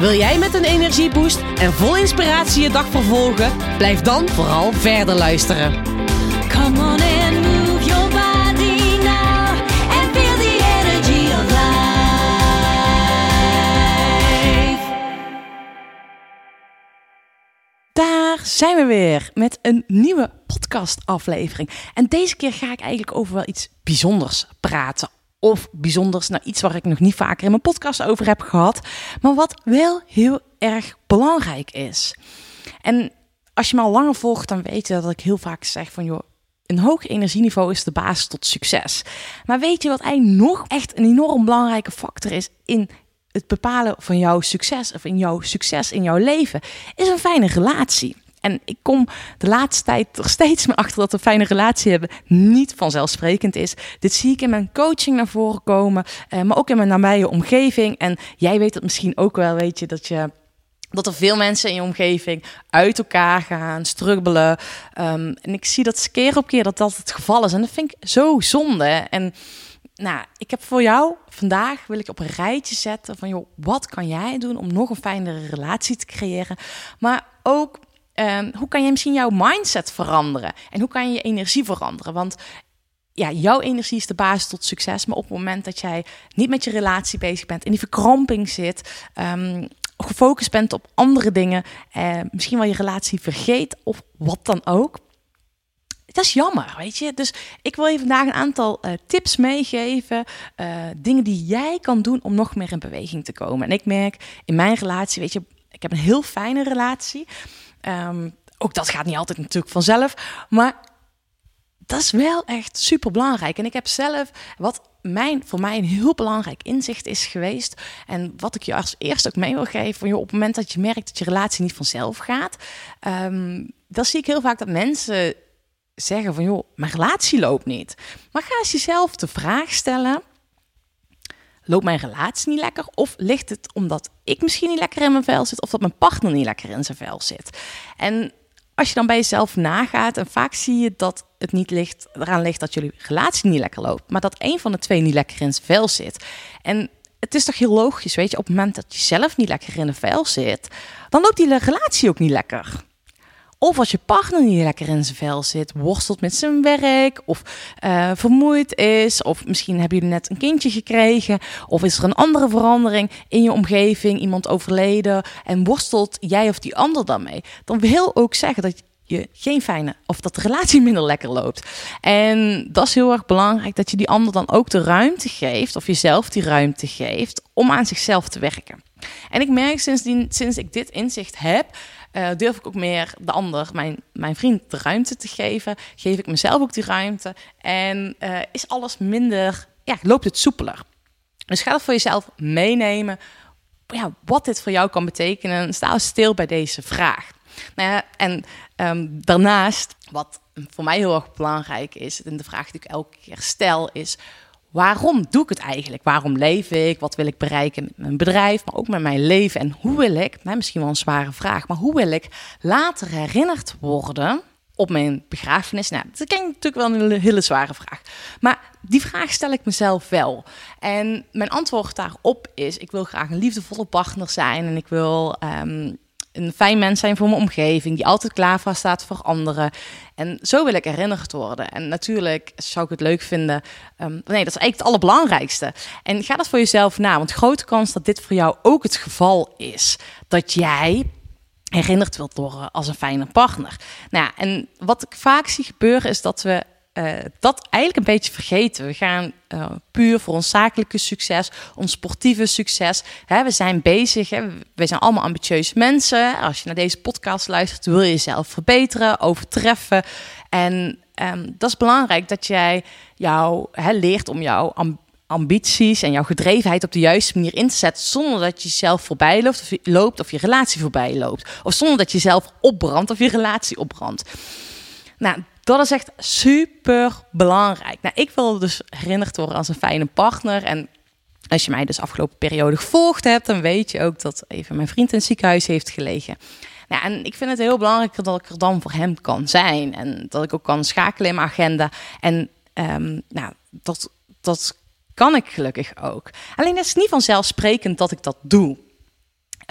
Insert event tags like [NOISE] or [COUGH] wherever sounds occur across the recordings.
Wil jij met een energieboost en vol inspiratie je dag vervolgen? Blijf dan vooral verder luisteren. Come on and move your body now and feel the energy of life. Daar zijn we weer met een nieuwe podcastaflevering. En deze keer ga ik eigenlijk over wel iets bijzonders praten. Of bijzonders, nou iets waar ik nog niet vaker in mijn podcast over heb gehad. Maar wat wel heel erg belangrijk is. En als je me al langer volgt, dan weet je dat ik heel vaak zeg van joh. Een hoog energieniveau is de basis tot succes. Maar weet je wat eigenlijk nog echt een enorm belangrijke factor is in het bepalen van jouw succes of in jouw succes in jouw leven? Is een fijne relatie. En ik kom de laatste tijd er steeds meer achter dat een fijne relatie hebben niet vanzelfsprekend is. Dit zie ik in mijn coaching naar voren komen, eh, maar ook in mijn nabije omgeving. En jij weet het misschien ook wel, weet je, dat je dat er veel mensen in je omgeving uit elkaar gaan, struggelen. Ehm, en ik zie dat keer op keer dat dat het geval is. En dat vind ik zo zonde. En nou, ik heb voor jou vandaag wil ik op een rijtje zetten van joh, wat kan jij doen om nog een fijnere relatie te creëren, maar ook ehm, hoe kan je misschien jouw mindset veranderen en hoe kan je je energie veranderen? Want ja, jouw energie is de basis tot succes, maar op het moment dat jij niet met je relatie bezig bent, in die verkramping zit, ehm, gefocust bent op andere dingen, eh, misschien wel je relatie vergeet of wat dan ook, dat is jammer, weet je. Dus ik wil je vandaag een aantal eh, tips meegeven. eh, dingen die jij kan doen om nog meer in beweging te komen. En ik merk in mijn relatie, weet je, ik heb een heel fijne relatie. Ehm, ook dat gaat niet altijd natuurlijk vanzelf. Maar dat is wel echt super belangrijk. En ik heb zelf, wat mijn, voor mij een heel belangrijk inzicht is geweest. En wat ik je als eerste ook mee wil geven. Joh, op het moment dat je merkt dat je relatie niet vanzelf gaat. ehm, dan zie ik heel vaak dat mensen zeggen van joh, mijn relatie loopt niet. Maar ga eens jezelf de vraag stellen: loopt mijn relatie niet lekker? Of ligt het omdat ik misschien niet lekker in mijn vel zit, of dat mijn partner niet lekker in zijn vel zit? En als je dan bij jezelf nagaat, en vaak zie je dat het niet ligt, eraan ligt dat jullie relatie niet lekker loopt, maar dat een van de twee niet lekker in zijn vel zit. En het is toch heel logisch, weet je, op het moment dat je zelf niet lekker in de vel zit, dan loopt die relatie ook niet lekker. Of als je partner niet lekker in zijn vel zit, worstelt met zijn werk, of eh, vermoeid is, of misschien heb je net een kindje gekregen, of is er een andere verandering in je omgeving, iemand overleden, en worstelt jij of die ander daarmee, dan wil ook zeggen dat je geen fijne, of dat de relatie [LAUGHS] minder lekker loopt. En dat is heel erg belangrijk, dat je die ander dan ook de ruimte geeft, of jezelf die ruimte geeft, om aan zichzelf te werken. En ik merk sindsdien, sinds ik dit inzicht heb, eh, durf ik ook meer de ander, mijn, mijn vriend, de ruimte te geven. Geef ik mezelf ook die ruimte. En eh, is alles minder, ja, loopt het soepeler. Dus ga dat voor jezelf meenemen. Ja, wat dit voor jou kan betekenen. Sta stil bij deze vraag. Nou ja, en ehm, daarnaast, wat voor mij heel erg belangrijk is, en de vraag die ik elke keer stel, is: waarom doe ik het eigenlijk? Waarom leef ik? Wat wil ik bereiken met mijn bedrijf, maar ook met mijn leven? En hoe wil ik, nou, misschien wel een zware vraag, maar hoe wil ik later herinnerd worden op mijn begrafenis? Nou, dat ken natuurlijk wel een hele, hele zware vraag. Maar die vraag stel ik mezelf wel. En mijn antwoord daarop is: ik wil graag een liefdevolle partner zijn en ik wil. ehm, een fijn mens zijn voor mijn omgeving, die altijd klaar voor staat voor anderen. En zo wil ik herinnerd worden. En natuurlijk zou ik het leuk vinden. ehm, nee, dat is eigenlijk het allerbelangrijkste. En ga dat voor jezelf na, want grote kans dat dit voor jou ook het geval is. Dat jij herinnerd wilt worden als een fijne partner. Nou en wat ik vaak zie gebeuren is dat we eh, dat eigenlijk een beetje vergeten. We gaan eh, puur voor ons zakelijke succes, ons sportieve succes. Hè, we zijn bezig, hè, we zijn allemaal ambitieuze mensen. Als je naar deze podcast luistert, wil je jezelf verbeteren, overtreffen. En ehm, dat is belangrijk dat jij jou hè, leert om jouw am- ambities en jouw gedrevenheid op de juiste manier in te zetten. Zonder dat je jezelf voorbij loopt of je, loopt of je relatie voorbij loopt. Of zonder dat je jezelf opbrandt of je relatie opbrandt. Nou, dat is echt super belangrijk. Nou, ik wil dus herinnerd worden als een fijne partner. En als je mij dus afgelopen periode gevolgd hebt, dan weet je ook dat even mijn vriend in het ziekenhuis heeft gelegen. Nou, en ik vind het heel belangrijk dat ik er dan voor hem kan zijn. En dat ik ook kan schakelen in mijn agenda. En ehm, nou, dat, dat kan ik gelukkig ook. Alleen het is niet vanzelfsprekend dat ik dat doe.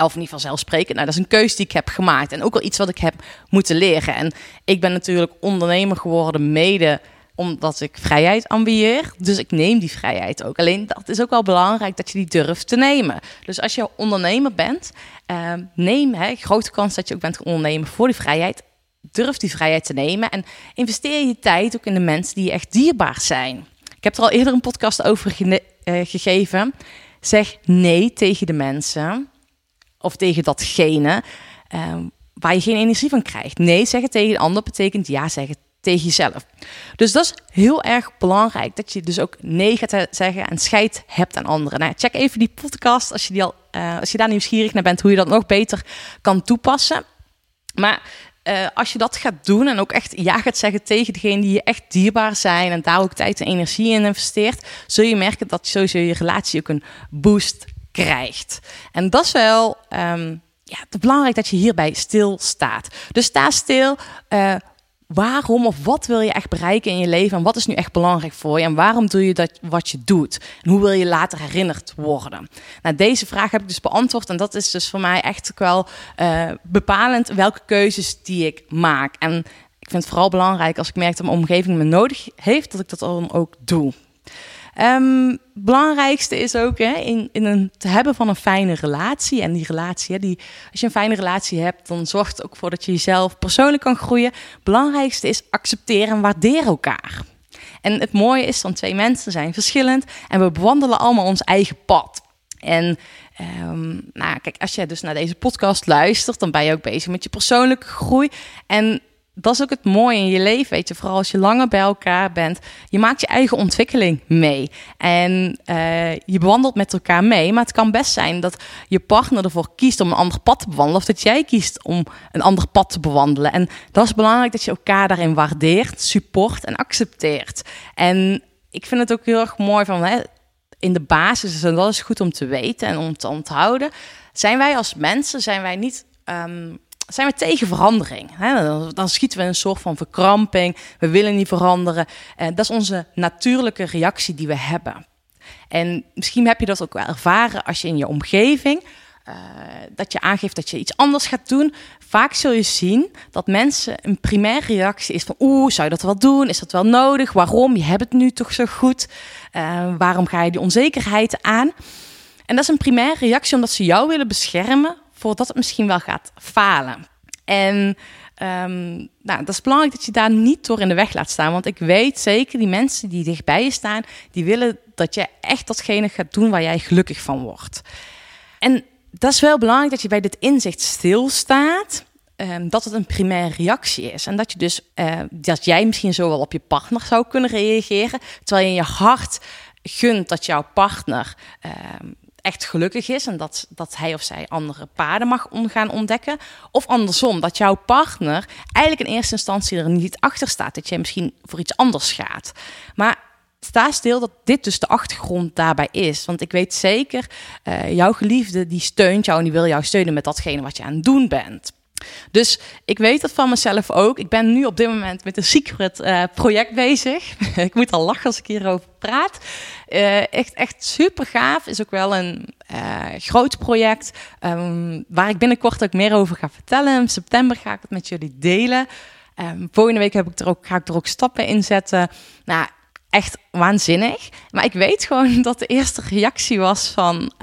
Of niet vanzelfsprekend. Nou, dat is een keuze die ik heb gemaakt. En ook wel iets wat ik heb moeten leren. En ik ben natuurlijk ondernemer geworden mede omdat ik vrijheid ambieer. Dus ik neem die vrijheid ook. Alleen dat is ook wel belangrijk dat je die durft te nemen. Dus als je ondernemer bent, eh, neem, hè, grote kans dat je ook bent gaan ondernemen voor die vrijheid. Durf die vrijheid te nemen en investeer je tijd ook in de mensen die echt dierbaar zijn. Ik heb er al eerder een podcast over eh, gegeven. Zeg nee tegen de mensen of tegen datgene eh, waar je geen energie van krijgt. Nee zeggen tegen de ander betekent ja zeggen tegen jezelf. Dus dat is heel erg belangrijk dat je dus ook nee gaat zeggen en scheid hebt aan anderen. Nou, check even die podcast als je, die al, eh, als je daar nieuwsgierig naar bent hoe je dat nog beter kan toepassen. Maar eh, als je dat gaat doen en ook echt ja gaat zeggen tegen degene die je echt dierbaar zijn en daar ook tijd en energie in investeert, zul je merken dat sowieso je relatie ook een boost krijgt. En dat is wel ehm, ja, belangrijk dat je hierbij stilstaat. Dus sta stil. eh, waarom of wat wil je echt bereiken in je leven en wat is nu echt belangrijk voor je en waarom doe je dat wat je doet en hoe wil je later herinnerd worden? Nou, deze vraag heb ik dus beantwoord en dat is dus voor mij echt wel eh, bepalend welke keuzes die ik maak. En ik vind het vooral belangrijk als ik merk dat mijn omgeving me nodig heeft, dat ik dat dan ook doe. Ehm, belangrijkste is ook hè, in, in een, te hebben van een fijne relatie. En die relatie, hè, die, als je een fijne relatie hebt, dan zorgt het ook voor dat je jezelf persoonlijk kan groeien. Belangrijkste is accepteren en waarderen elkaar. En het mooie is dan twee mensen zijn verschillend en we bewandelen allemaal ons eigen pad. En ehm, nou, kijk, als je dus naar deze podcast luistert, dan ben je ook bezig met je persoonlijke groei. En dat is ook het mooie in je leven, weet je. Vooral als je langer bij elkaar bent. Je maakt je eigen ontwikkeling mee. En eh, je bewandelt met elkaar mee. Maar het kan best zijn dat je partner ervoor kiest om een ander pad te bewandelen. Of dat jij kiest om een ander pad te bewandelen. En dat is belangrijk dat je elkaar daarin waardeert, support en accepteert. En ik vind het ook heel erg mooi van... Hè, in de basis, en dat is goed om te weten en om te onthouden... zijn wij als mensen, zijn wij niet... ehm, zijn we tegen verandering. Hè? Dan, schieten we een soort van verkramping. We willen niet veranderen. Eh, dat is onze natuurlijke reactie die we hebben. En misschien heb je dat ook wel ervaren als je in je omgeving. eh, dat je aangeeft dat je iets anders gaat doen. Vaak zul je zien dat mensen een primaire reactie is van... oeh, zou je dat wel doen? Is dat wel nodig? Waarom? Je hebt het nu toch zo goed? Eh, waarom ga je die onzekerheid aan? En dat is een primaire reactie omdat ze jou willen beschermen voordat het misschien wel gaat falen. En ehm, nou, dat is belangrijk dat je daar niet door in de weg laat staan. Want ik weet zeker, die mensen die dichtbij je staan, die willen dat je echt datgene gaat doen waar jij gelukkig van wordt. En dat is wel belangrijk dat je bij dit inzicht stilstaat. ehm, dat het een primaire reactie is. En dat je dus eh, dat jij misschien zo wel op je partner zou kunnen reageren. Terwijl je in je hart gunt dat jouw partner ehm, echt gelukkig is en dat, dat hij of zij andere paden mag om gaan ontdekken. Of andersom, dat jouw partner eigenlijk in eerste instantie er niet achter staat. Dat jij misschien voor iets anders gaat. Maar sta stil dat dit dus de achtergrond daarbij is. Want ik weet zeker, eh, jouw geliefde die steunt jou en die wil jou steunen met datgene wat je aan het doen bent. Dus ik weet dat van mezelf ook. Ik ben nu op dit moment met een secret eh, project bezig. [LAUGHS] ik moet al lachen als ik hierover praat. Eh, echt, echt super gaaf. Is ook wel een eh, groot project. ehm, waar ik binnenkort ook meer over ga vertellen. In september ga ik het met jullie delen. Ehm, volgende week heb ik er ook, ga ik er ook stappen in zetten. Nou, echt waanzinnig. Maar ik weet gewoon [LAUGHS] dat de eerste reactie was van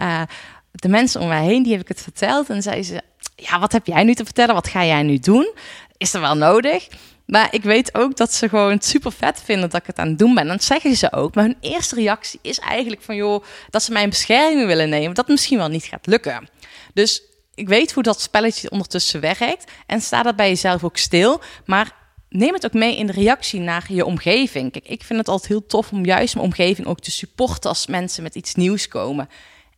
de mensen om mij heen. Die heb ik het verteld. En zeiden ze, ja, wat heb jij nu te vertellen? Wat ga jij nu doen? Is er wel nodig? Maar ik weet ook dat ze gewoon super vet vinden dat ik het aan het doen ben. En dat zeggen ze ook. Maar hun eerste reactie is eigenlijk van, joh, dat ze mij in bescherming willen nemen. Dat misschien wel niet gaat lukken. Dus ik weet hoe dat spelletje ondertussen werkt. En sta dat bij jezelf ook stil. Maar neem het ook mee in de reactie naar je omgeving. Kijk, ik vind het altijd heel tof om juist mijn omgeving ook te supporten als mensen met iets nieuws komen.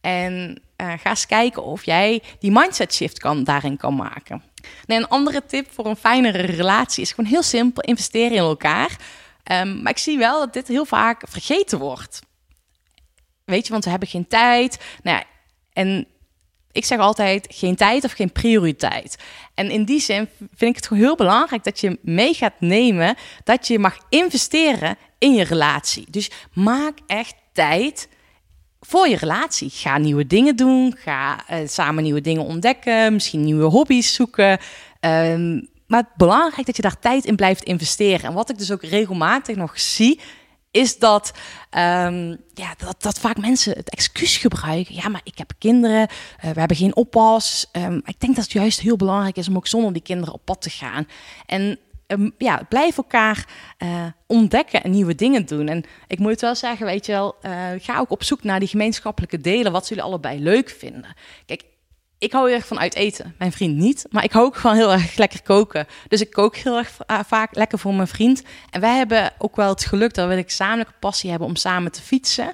En eh, ga eens kijken of jij die mindset shift kan, daarin kan maken. Nee, een andere tip voor een fijnere relatie is gewoon heel simpel: investeren in elkaar. Ehm, maar ik zie wel dat dit heel vaak vergeten wordt. Weet je, want we hebben geen tijd. Nou ja, en ik zeg altijd geen tijd of geen prioriteit. En in die zin vind ik het gewoon heel belangrijk dat je mee gaat nemen dat je mag investeren in je relatie. Dus maak echt tijd voor je relatie. Ga nieuwe dingen doen, ga eh, samen nieuwe dingen ontdekken, misschien nieuwe hobby's zoeken. Ehm, maar het belangrijk dat je daar tijd in blijft investeren. En wat ik dus ook regelmatig nog zie, is dat, ehm, ja, dat, dat vaak mensen het excuus gebruiken. Ja, maar ik heb kinderen, eh, we hebben geen oppas. Ehm, ik denk dat het juist heel belangrijk is om ook zonder die kinderen op pad te gaan. En ja, blijf elkaar uh, ontdekken en nieuwe dingen doen. En ik moet wel zeggen, weet je wel, uh, ga ook op zoek naar die gemeenschappelijke delen, wat jullie allebei leuk vinden. Kijk, ik hou heel erg van uit eten. Mijn vriend niet. Maar ik hou ook van heel erg lekker koken. Dus ik kook heel erg uh, vaak lekker voor mijn vriend. En wij hebben ook wel het geluk dat we een gezamenlijke passie hebben om samen te fietsen.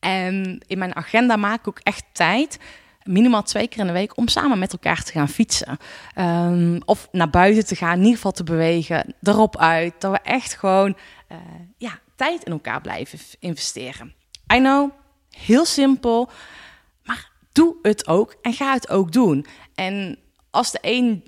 En in mijn agenda maak ik ook echt tijd minimaal twee keer in de week om samen met elkaar te gaan fietsen. Um, of naar buiten te gaan, in ieder geval te bewegen, erop uit. Dat we echt gewoon uh, ja, tijd in elkaar blijven investeren. I know, heel simpel, maar doe het ook en ga het ook doen. En als de een,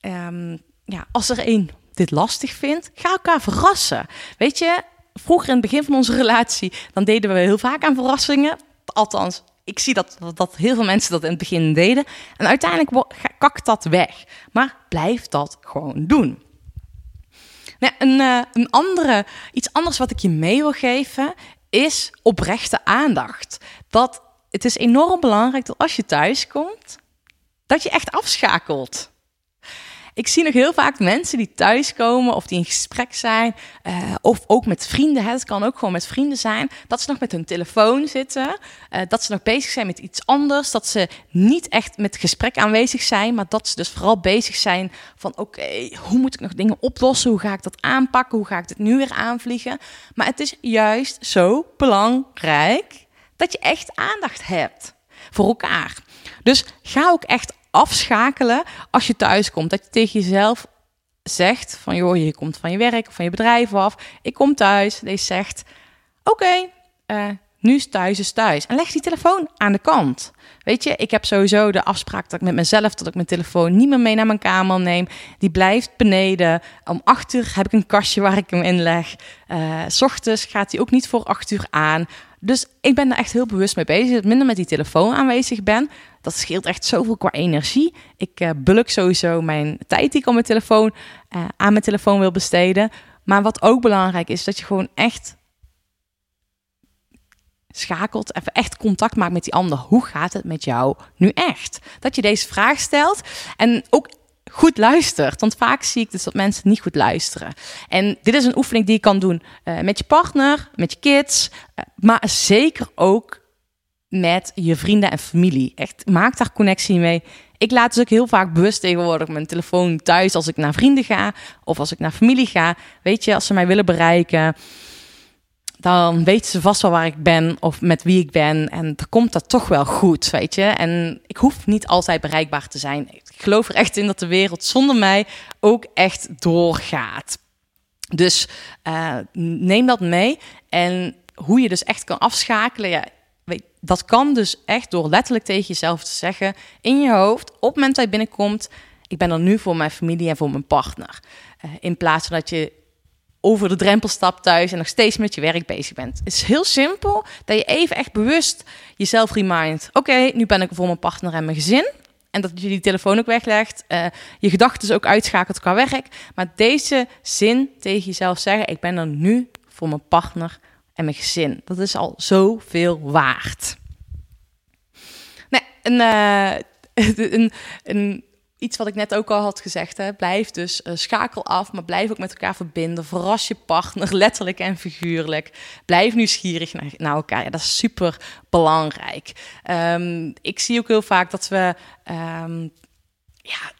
um, ja, als er een dit lastig vindt, ga elkaar verrassen. Weet je, vroeger in het begin van onze relatie, dan deden we heel vaak aan verrassingen. Althans, ik zie dat, dat heel veel mensen dat in het begin deden. En uiteindelijk kakt dat weg. Maar blijf dat gewoon doen. Nou, een, uh, een andere, iets anders wat ik je mee wil geven is oprechte aandacht. Dat het is enorm belangrijk dat als je thuis komt, dat je echt afschakelt. Ik zie nog heel vaak mensen die thuiskomen of die in gesprek zijn, uh, of ook met vrienden. Hè. Het kan ook gewoon met vrienden zijn. Dat ze nog met hun telefoon zitten, uh, dat ze nog bezig zijn met iets anders, dat ze niet echt met gesprek aanwezig zijn, maar dat ze dus vooral bezig zijn van: oké, hoe moet ik nog dingen oplossen? Hoe ga ik dat aanpakken? Hoe ga ik dit nu weer aanvliegen? Maar het is juist zo belangrijk dat je echt aandacht hebt voor elkaar. Dus ga ook echt afschakelen als je thuis komt. Dat je tegen jezelf zegt van joh, je komt van je werk of van je bedrijf af. Ik kom thuis. Deze zegt oké, uh, nu is thuis is thuis. En leg die telefoon aan de kant. Weet je, ik heb sowieso de afspraak dat ik met mezelf dat ik mijn telefoon niet meer mee naar mijn kamer neem. Die blijft beneden. Om acht uur heb ik een kastje waar ik hem in leg. Uh, s ochtends gaat hij ook niet voor acht uur aan. Dus ik ben er echt heel bewust mee bezig. Dat minder met die telefoon aanwezig ben. Dat scheelt echt zoveel qua energie. Ik uh, bulk sowieso mijn tijd die ik op mijn telefoon, uh, aan mijn telefoon wil besteden. Maar wat ook belangrijk is, dat je gewoon echt schakelt, even echt contact maakt met die ander. Hoe gaat het met jou nu echt? Dat je deze vraag stelt en ook goed luistert. Want vaak zie ik dus dat mensen niet goed luisteren. En dit is een oefening die je kan doen uh, met je partner, met je kids, maar zeker ook met je vrienden en familie. Echt, maak daar connectie mee. Ik laat dus ook heel vaak bewust tegenwoordig mijn telefoon thuis als ik naar vrienden ga of als ik naar familie ga. Weet je, als ze mij willen bereiken, dan weten ze vast wel waar ik ben of met wie ik ben. En dan komt dat toch wel goed, weet je. En ik hoef niet altijd bereikbaar te zijn. Ik geloof er echt in dat de wereld zonder mij ook echt doorgaat. Dus uh, neem dat mee. En hoe je dus echt kan afschakelen, ja, dat kan dus echt door letterlijk tegen jezelf te zeggen in je hoofd, op het moment dat je binnenkomt, ik ben er nu voor mijn familie en voor mijn partner. Uh, in plaats van dat je over de drempel stapt thuis en nog steeds met je werk bezig bent. Het is heel simpel dat je even echt bewust jezelf remindt. Oké, nu ben ik voor mijn partner en mijn gezin. En dat je die telefoon ook weglegt. Uh, je gedachten ook uitschakelt qua werk. Maar deze zin tegen jezelf zeggen: Ik ben er nu voor mijn partner en mijn gezin. Dat is al zoveel waard. Nee, een, uh, [LAUGHS] een, een iets wat ik net ook al had gezegd. Hè. Blijf dus uh, schakel af, maar blijf ook met elkaar verbinden. Verras je partner, [LAUGHS] letterlijk en figuurlijk. Blijf nieuwsgierig naar, naar elkaar. Ja, dat is super belangrijk. Um, ik zie ook heel vaak dat we, um, ja,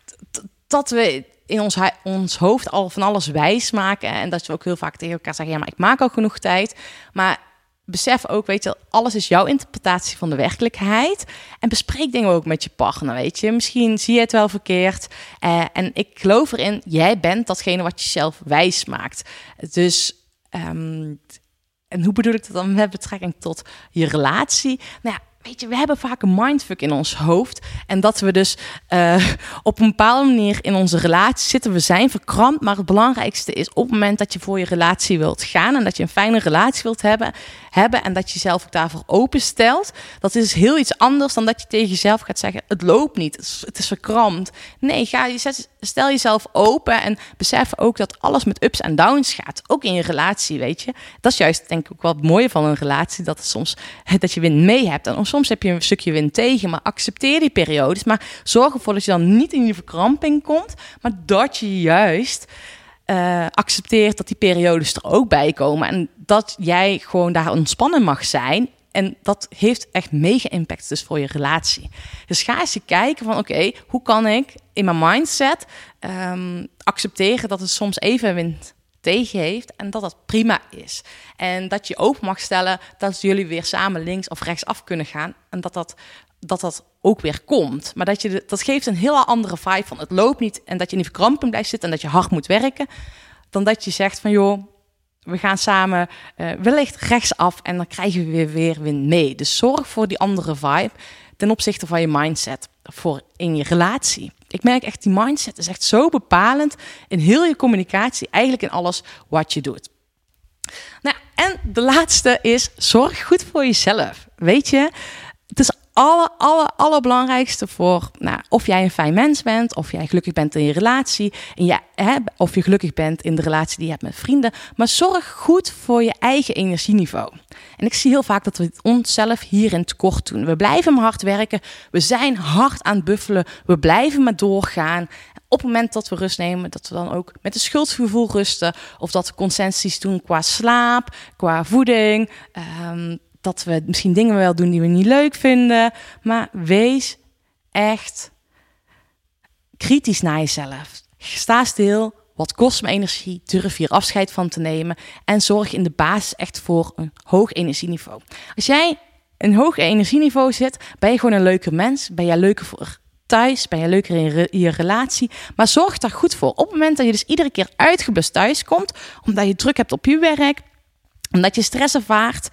dat we in ons, ons hoofd al van alles wijs maken. En dat we ook heel vaak tegen elkaar zeggen: ja, maar ik maak al genoeg tijd. Maar besef ook, weet je, alles is jouw interpretatie van de werkelijkheid. En bespreek dingen ook met je partner, weet je. Misschien zie je het wel verkeerd. Eh, en ik geloof erin, jij bent datgene wat je zelf wijs maakt. Dus, ehm, en hoe bedoel ik dat dan met betrekking tot je relatie? Nou ja, weet je, we hebben vaak een mindfuck in ons hoofd. En dat we dus eh, [LAUGHS] op een bepaalde manier in onze relatie zitten. We zijn verkrampt, maar het belangrijkste is op het moment dat je voor je relatie wilt gaan en dat je een fijne relatie wilt hebben, hebben en dat je jezelf ook daarvoor openstelt. Dat is heel iets anders dan dat je tegen jezelf gaat zeggen: het loopt niet, het is, het is verkrampt. Nee, ga je zet- stel jezelf open en besef ook dat alles met ups en downs gaat. Ook in je relatie, weet je. Dat is juist denk ik ook het mooie van een relatie, dat het soms [LAUGHS] dat je win mee hebt en soms heb je een stukje win tegen, maar accepteer die periodes, maar zorg ervoor dat je dan niet in die verkramping komt, maar dat je juist eh, accepteert dat die periodes er ook bij komen. En dat jij gewoon daar ontspannen mag zijn. En dat heeft echt mega impact dus voor je relatie. Dus ga eens kijken van oké, hoe kan ik in mijn mindset ehm, accepteren dat het soms even wind tegen heeft en dat dat prima is. En dat je open mag stellen dat jullie weer samen links of rechts af kunnen gaan en dat dat, dat, dat ook weer komt. Maar dat, je dat geeft een hele andere vibe van het loopt niet en dat je in die blijft zitten en dat je hard moet werken, dan dat je zegt van joh, we gaan samen eh, wellicht rechtsaf en dan krijgen we weer, weer wind mee. Dus zorg voor die andere vibe ten opzichte van je mindset voor in je relatie. Ik merk echt, die mindset is echt zo bepalend in heel je communicatie, eigenlijk in alles wat je doet. Nou, en de laatste is, zorg goed voor jezelf. Weet je, het is alle, alle, allerbelangrijkste voor nou, of jij een fijn mens bent, of jij gelukkig bent in je relatie, en ja, hè, of je gelukkig bent in de relatie die je hebt met vrienden. Maar zorg goed voor je eigen energieniveau. En ik zie heel vaak dat we het onszelf hierin tekort doen. We blijven maar hard werken, we zijn hard aan het buffelen, we blijven maar doorgaan. Op het moment dat we rust nemen, dat we dan ook met een schuldgevoel rusten. Of dat we concessies doen qua slaap, qua voeding. ehm, dat we misschien dingen wel doen die we niet leuk vinden. Maar wees echt kritisch naar jezelf. Sta stil. Wat kost me energie? Durf hier afscheid van te nemen. En zorg in de basis echt voor een hoog energieniveau. Als jij een hoog energieniveau zit, ben je gewoon een leuke mens. Ben je leuker voor thuis, ben je leuker in je relatie. Maar zorg daar goed voor. Op het moment dat je dus iedere keer uitgeblust thuis komt, omdat je druk hebt op je werk, omdat je stress ervaart,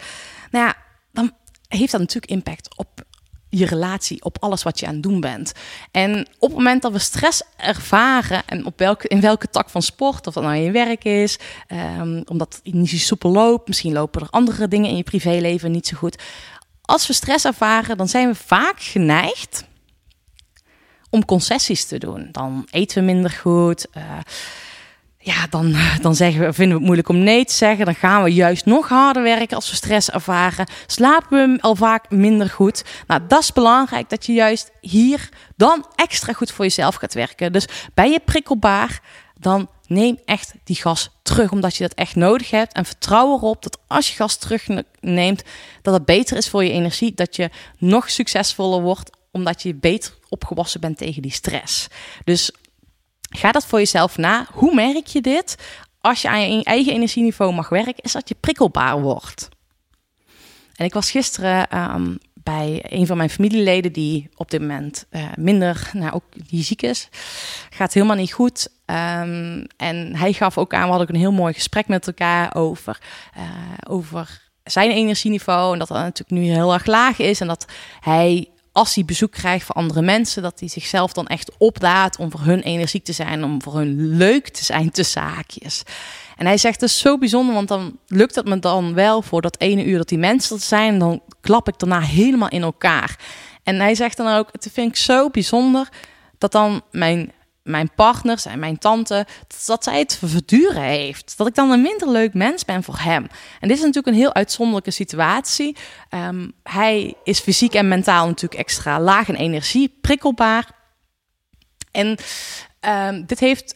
nou ja, dan heeft dat natuurlijk impact op je relatie, op alles wat je aan het doen bent. En op het moment dat we stress ervaren, en op welke, in welke tak van sport, of dat nou in je werk is, ehm, omdat het niet zo soepel loopt, misschien lopen er andere dingen in je privéleven niet zo goed. Als we stress ervaren, dan zijn we vaak geneigd om concessies te doen. Dan eten we minder goed. eh, ja, dan, dan zeggen we, vinden we het moeilijk om nee te zeggen. Dan gaan we juist nog harder werken als we stress ervaren. Slapen we al vaak minder goed. Nou, dat is belangrijk dat je juist hier dan extra goed voor jezelf gaat werken. Dus ben je prikkelbaar, dan neem echt die gas terug, omdat je dat echt nodig hebt. En vertrouw erop dat als je gas terugneemt, dat het beter is voor je energie. Dat je nog succesvoller wordt, omdat je beter opgewassen bent tegen die stress. Dus Ga dat voor jezelf na. Hoe merk je dit? Als je aan je eigen energieniveau mag werken, is dat je prikkelbaar wordt. En ik was gisteren ehm, bij een van mijn familieleden die op dit moment eh, minder, nou ook die ziek is, gaat helemaal niet goed. Ehm, en hij gaf ook aan, we hadden ook een heel mooi gesprek met elkaar over, eh, over zijn energieniveau en dat dat natuurlijk nu heel erg laag is en dat hij als hij bezoek krijgt van andere mensen, dat hij zichzelf dan echt oplaat om voor hun energiek te zijn, om voor hun leuk te zijn, te zaakjes. En hij zegt, het is zo bijzonder, want dan lukt het me dan wel voor dat ene uur dat die mensen zijn, dan klap ik daarna helemaal in elkaar. En hij zegt dan ook, het vind ik zo bijzonder dat dan mijn, mijn partners en mijn tante, dat zij het verduren heeft. Dat ik dan een minder leuk mens ben voor hem. En dit is natuurlijk een heel uitzonderlijke situatie. Ehm, hij is fysiek en mentaal natuurlijk extra laag in energie, prikkelbaar. En ehm, dit heeft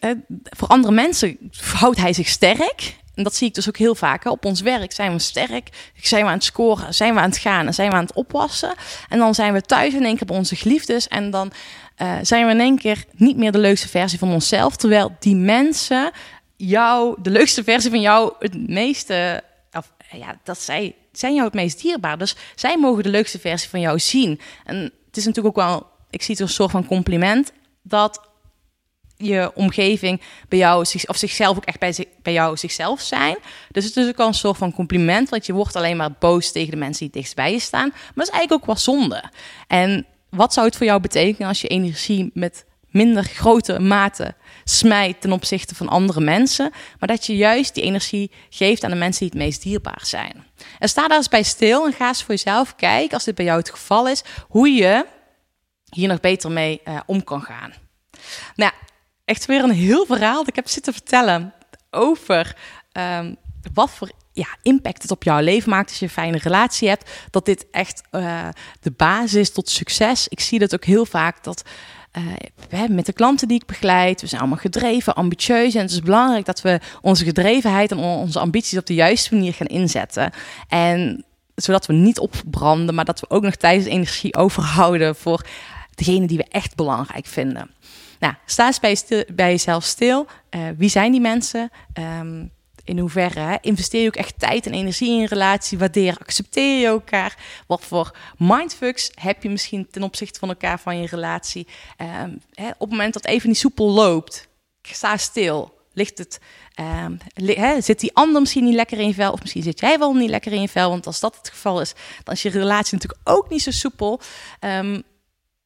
voor andere mensen houdt hij zich sterk. En dat zie ik dus ook heel vaak. Op ons werk zijn we sterk, zijn we aan het scoren, zijn we aan het gaan zijn we aan het opwassen. En dan zijn we thuis in één keer bij onze geliefdes. En dan eh, zijn we in één keer niet meer de leukste versie van onszelf. Terwijl die mensen jou, de leukste versie van jou, het meeste, of ja, dat zij zijn jou het meest dierbaar. Dus zij mogen de leukste versie van jou zien. En het is natuurlijk ook wel, ik zie het als een soort van compliment dat je omgeving bij jou, of zichzelf ook echt bij, bij jou zichzelf zijn. Dus het is ook wel een soort van compliment, want je wordt alleen maar boos tegen de mensen die dichtst bij je staan. Maar dat is eigenlijk ook wel zonde. En wat zou het voor jou betekenen als je energie met minder grote mate smijt ten opzichte van andere mensen, maar dat je juist die energie geeft aan de mensen die het meest dierbaar zijn. En sta daar eens bij stil en ga eens voor jezelf kijken, als dit bij jou het geval is, hoe je hier nog beter mee eh, om kan gaan. Nou, echt weer een heel verhaal dat ik heb zitten vertellen over ehm, wat voor ja, impact het op jouw leven maakt als je een fijne relatie hebt. Dat dit echt eh, de basis is tot succes. Ik zie dat ook heel vaak dat hè, met de klanten die ik begeleid, we zijn allemaal gedreven, ambitieus. En het is belangrijk dat we onze gedrevenheid en on- onze ambities op de juiste manier gaan inzetten. En zodat we niet opbranden, maar dat we ook nog tijdens energie overhouden voor degene die we echt belangrijk vinden. Nou, sta eens bij jezelf stil. Eh, wie zijn die mensen? Ehm, in hoeverre hè, investeer je ook echt tijd en energie in een relatie? Waardeer, accepteer je elkaar? Wat voor mindfucks heb je misschien ten opzichte van elkaar van je relatie? Ehm, hè, op het moment dat even niet soepel loopt, sta stil. Ligt het, ehm, hè, zit die ander misschien niet lekker in je vel? Of misschien zit jij wel niet lekker in je vel? Want als dat het geval is, dan is je relatie natuurlijk ook niet zo soepel. Ehm,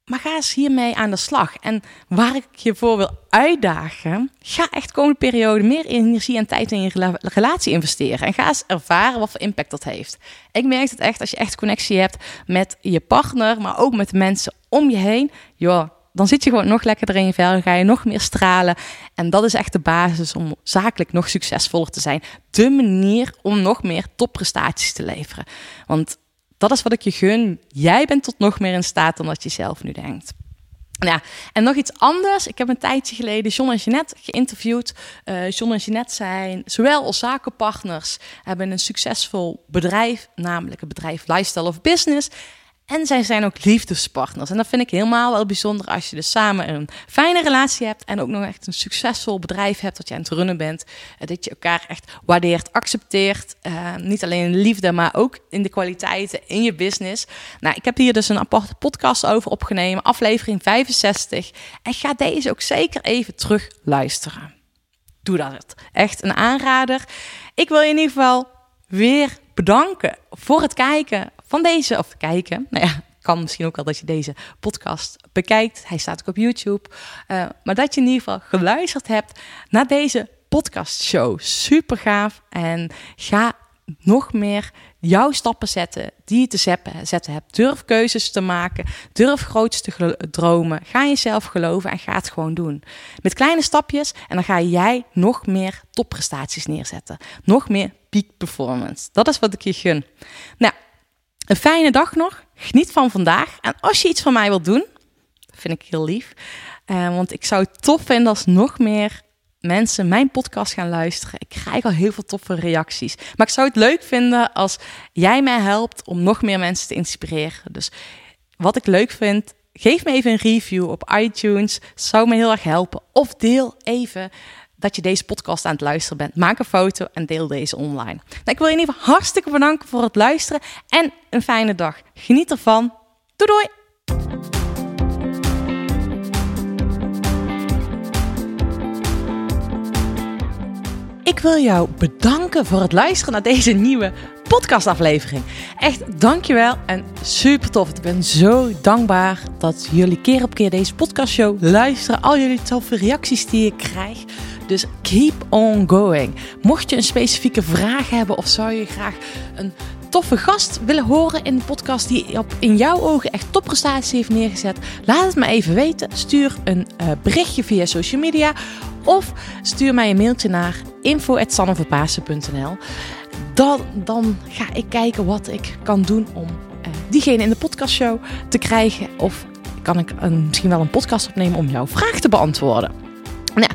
maar ga eens hiermee aan de slag. En waar ik je voor wil uitdagen, ga echt de komende periode meer energie en tijd in je rela- relatie investeren. En ga eens ervaren wat voor impact dat heeft. Ik merk het echt als je echt connectie hebt met je partner, maar ook met de mensen om je heen. Joh, dan zit je gewoon nog lekkerder in je vel, ga je nog meer stralen. En dat is echt de basis om zakelijk nog succesvoller te zijn. De manier om nog meer topprestaties te leveren. Want dat is wat ik je gun. Jij bent tot nog meer in staat dan dat je zelf nu denkt. Ja, en nog iets anders. Ik heb een tijdje geleden John en Jeanette geïnterviewd. Eh John en Jeanette zijn zowel als zakenpartners, hebben een succesvol bedrijf, namelijk het bedrijf Lifestyle of Business. En zij zijn ook liefdespartners. En dat vind ik helemaal wel bijzonder als je dus samen een fijne relatie hebt en ook nog echt een succesvol bedrijf hebt dat je aan het runnen bent. Eh, Dat je elkaar echt waardeert, accepteert. Eh, niet alleen in de liefde, maar ook in de kwaliteiten in je business. Nou, ik heb hier dus een aparte podcast over opgenomen, aflevering 65. En ga deze ook zeker even terug luisteren. Doe dat. Echt een aanrader. Ik wil je in ieder geval weer bedanken voor het kijken van deze, of kijken, nou ja, kan misschien ook wel dat je deze podcast bekijkt. Hij staat ook op YouTube. Eh, maar dat je in ieder geval geluisterd hebt naar deze podcastshow. Super gaaf. En ga nog meer jouw stappen zetten die je te zetten, hebt. Durf keuzes te maken. Durf groots te gelo- dromen. Ga jezelf geloven en ga het gewoon doen. Met kleine stapjes en dan ga jij nog meer topprestaties neerzetten. Nog meer peak performance. Dat is wat ik je gun. Nou, een fijne dag nog. Geniet van vandaag. En als je iets van mij wilt doen, vind ik heel lief. Eh, want ik zou het tof vinden als nog meer mensen mijn podcast gaan luisteren. Ik krijg al heel veel toffe reacties. Maar ik zou het leuk vinden als jij mij helpt om nog meer mensen te inspireren. Dus wat ik leuk vind, geef me even een review op iTunes. Zou me heel erg helpen. Of deel even dat je deze podcast aan het luisteren bent. Maak een foto en deel deze online. Nou, ik wil je in ieder geval hartstikke bedanken voor het luisteren en een fijne dag. Geniet ervan. Doei doei! Ik wil jou bedanken voor het luisteren naar deze nieuwe podcastaflevering. Echt dankjewel en super tof. Ik ben zo dankbaar dat jullie keer op keer deze podcastshow luisteren. Al jullie toffe reacties die ik krijg. Dus keep on going. Mocht je een specifieke vraag hebben of zou je graag een toffe gast willen horen in de podcast die op in jouw ogen echt topprestatie heeft neergezet, laat het me even weten. Stuur een eh, berichtje via social media of stuur mij een mailtje naar info@sanneverpaasen.nl. Dan, dan ga ik kijken wat ik kan doen om eh, diegene in de podcastshow te krijgen. Of kan ik een, misschien wel een podcast opnemen om jouw vraag te beantwoorden. Nou,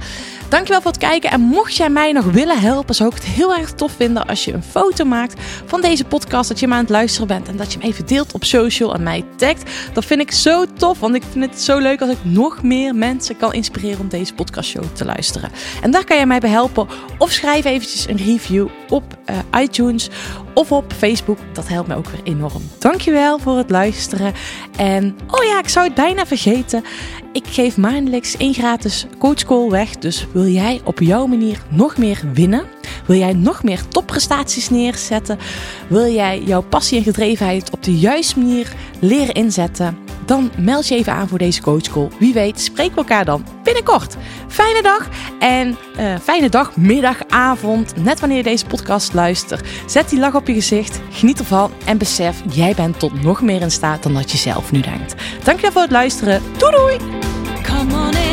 Dankjewel voor het kijken. En mocht jij mij nog willen helpen, zou ik het heel erg tof vinden als je een foto maakt van deze podcast. Dat je me aan het luisteren bent en dat je hem even deelt op social en mij tagt. Dat vind ik zo tof, want ik vind het zo leuk als ik nog meer mensen kan inspireren om deze podcastshow te luisteren. En daar kan jij mij bij helpen. Of schrijf eventjes een review op uh, iTunes of op Facebook. Dat helpt me ook weer enorm. Dankjewel voor het luisteren. En oh ja, ik zou het bijna vergeten. Ik geef maandelijks één gratis coachcall weg. Dus wil jij op jouw manier nog meer winnen? Wil jij nog meer topprestaties neerzetten? Wil jij jouw passie en gedrevenheid op de juiste manier leren inzetten? Dan meld je even aan voor deze coachcall. Wie weet, spreken we elkaar dan binnenkort. Fijne dag en uh, fijne dag, middag, avond. Net wanneer je deze podcast luistert. Zet die lach op je gezicht, geniet ervan en besef, jij bent tot nog meer in staat dan dat je zelf nu denkt. Dankjewel voor het luisteren. Doei doei! Come on.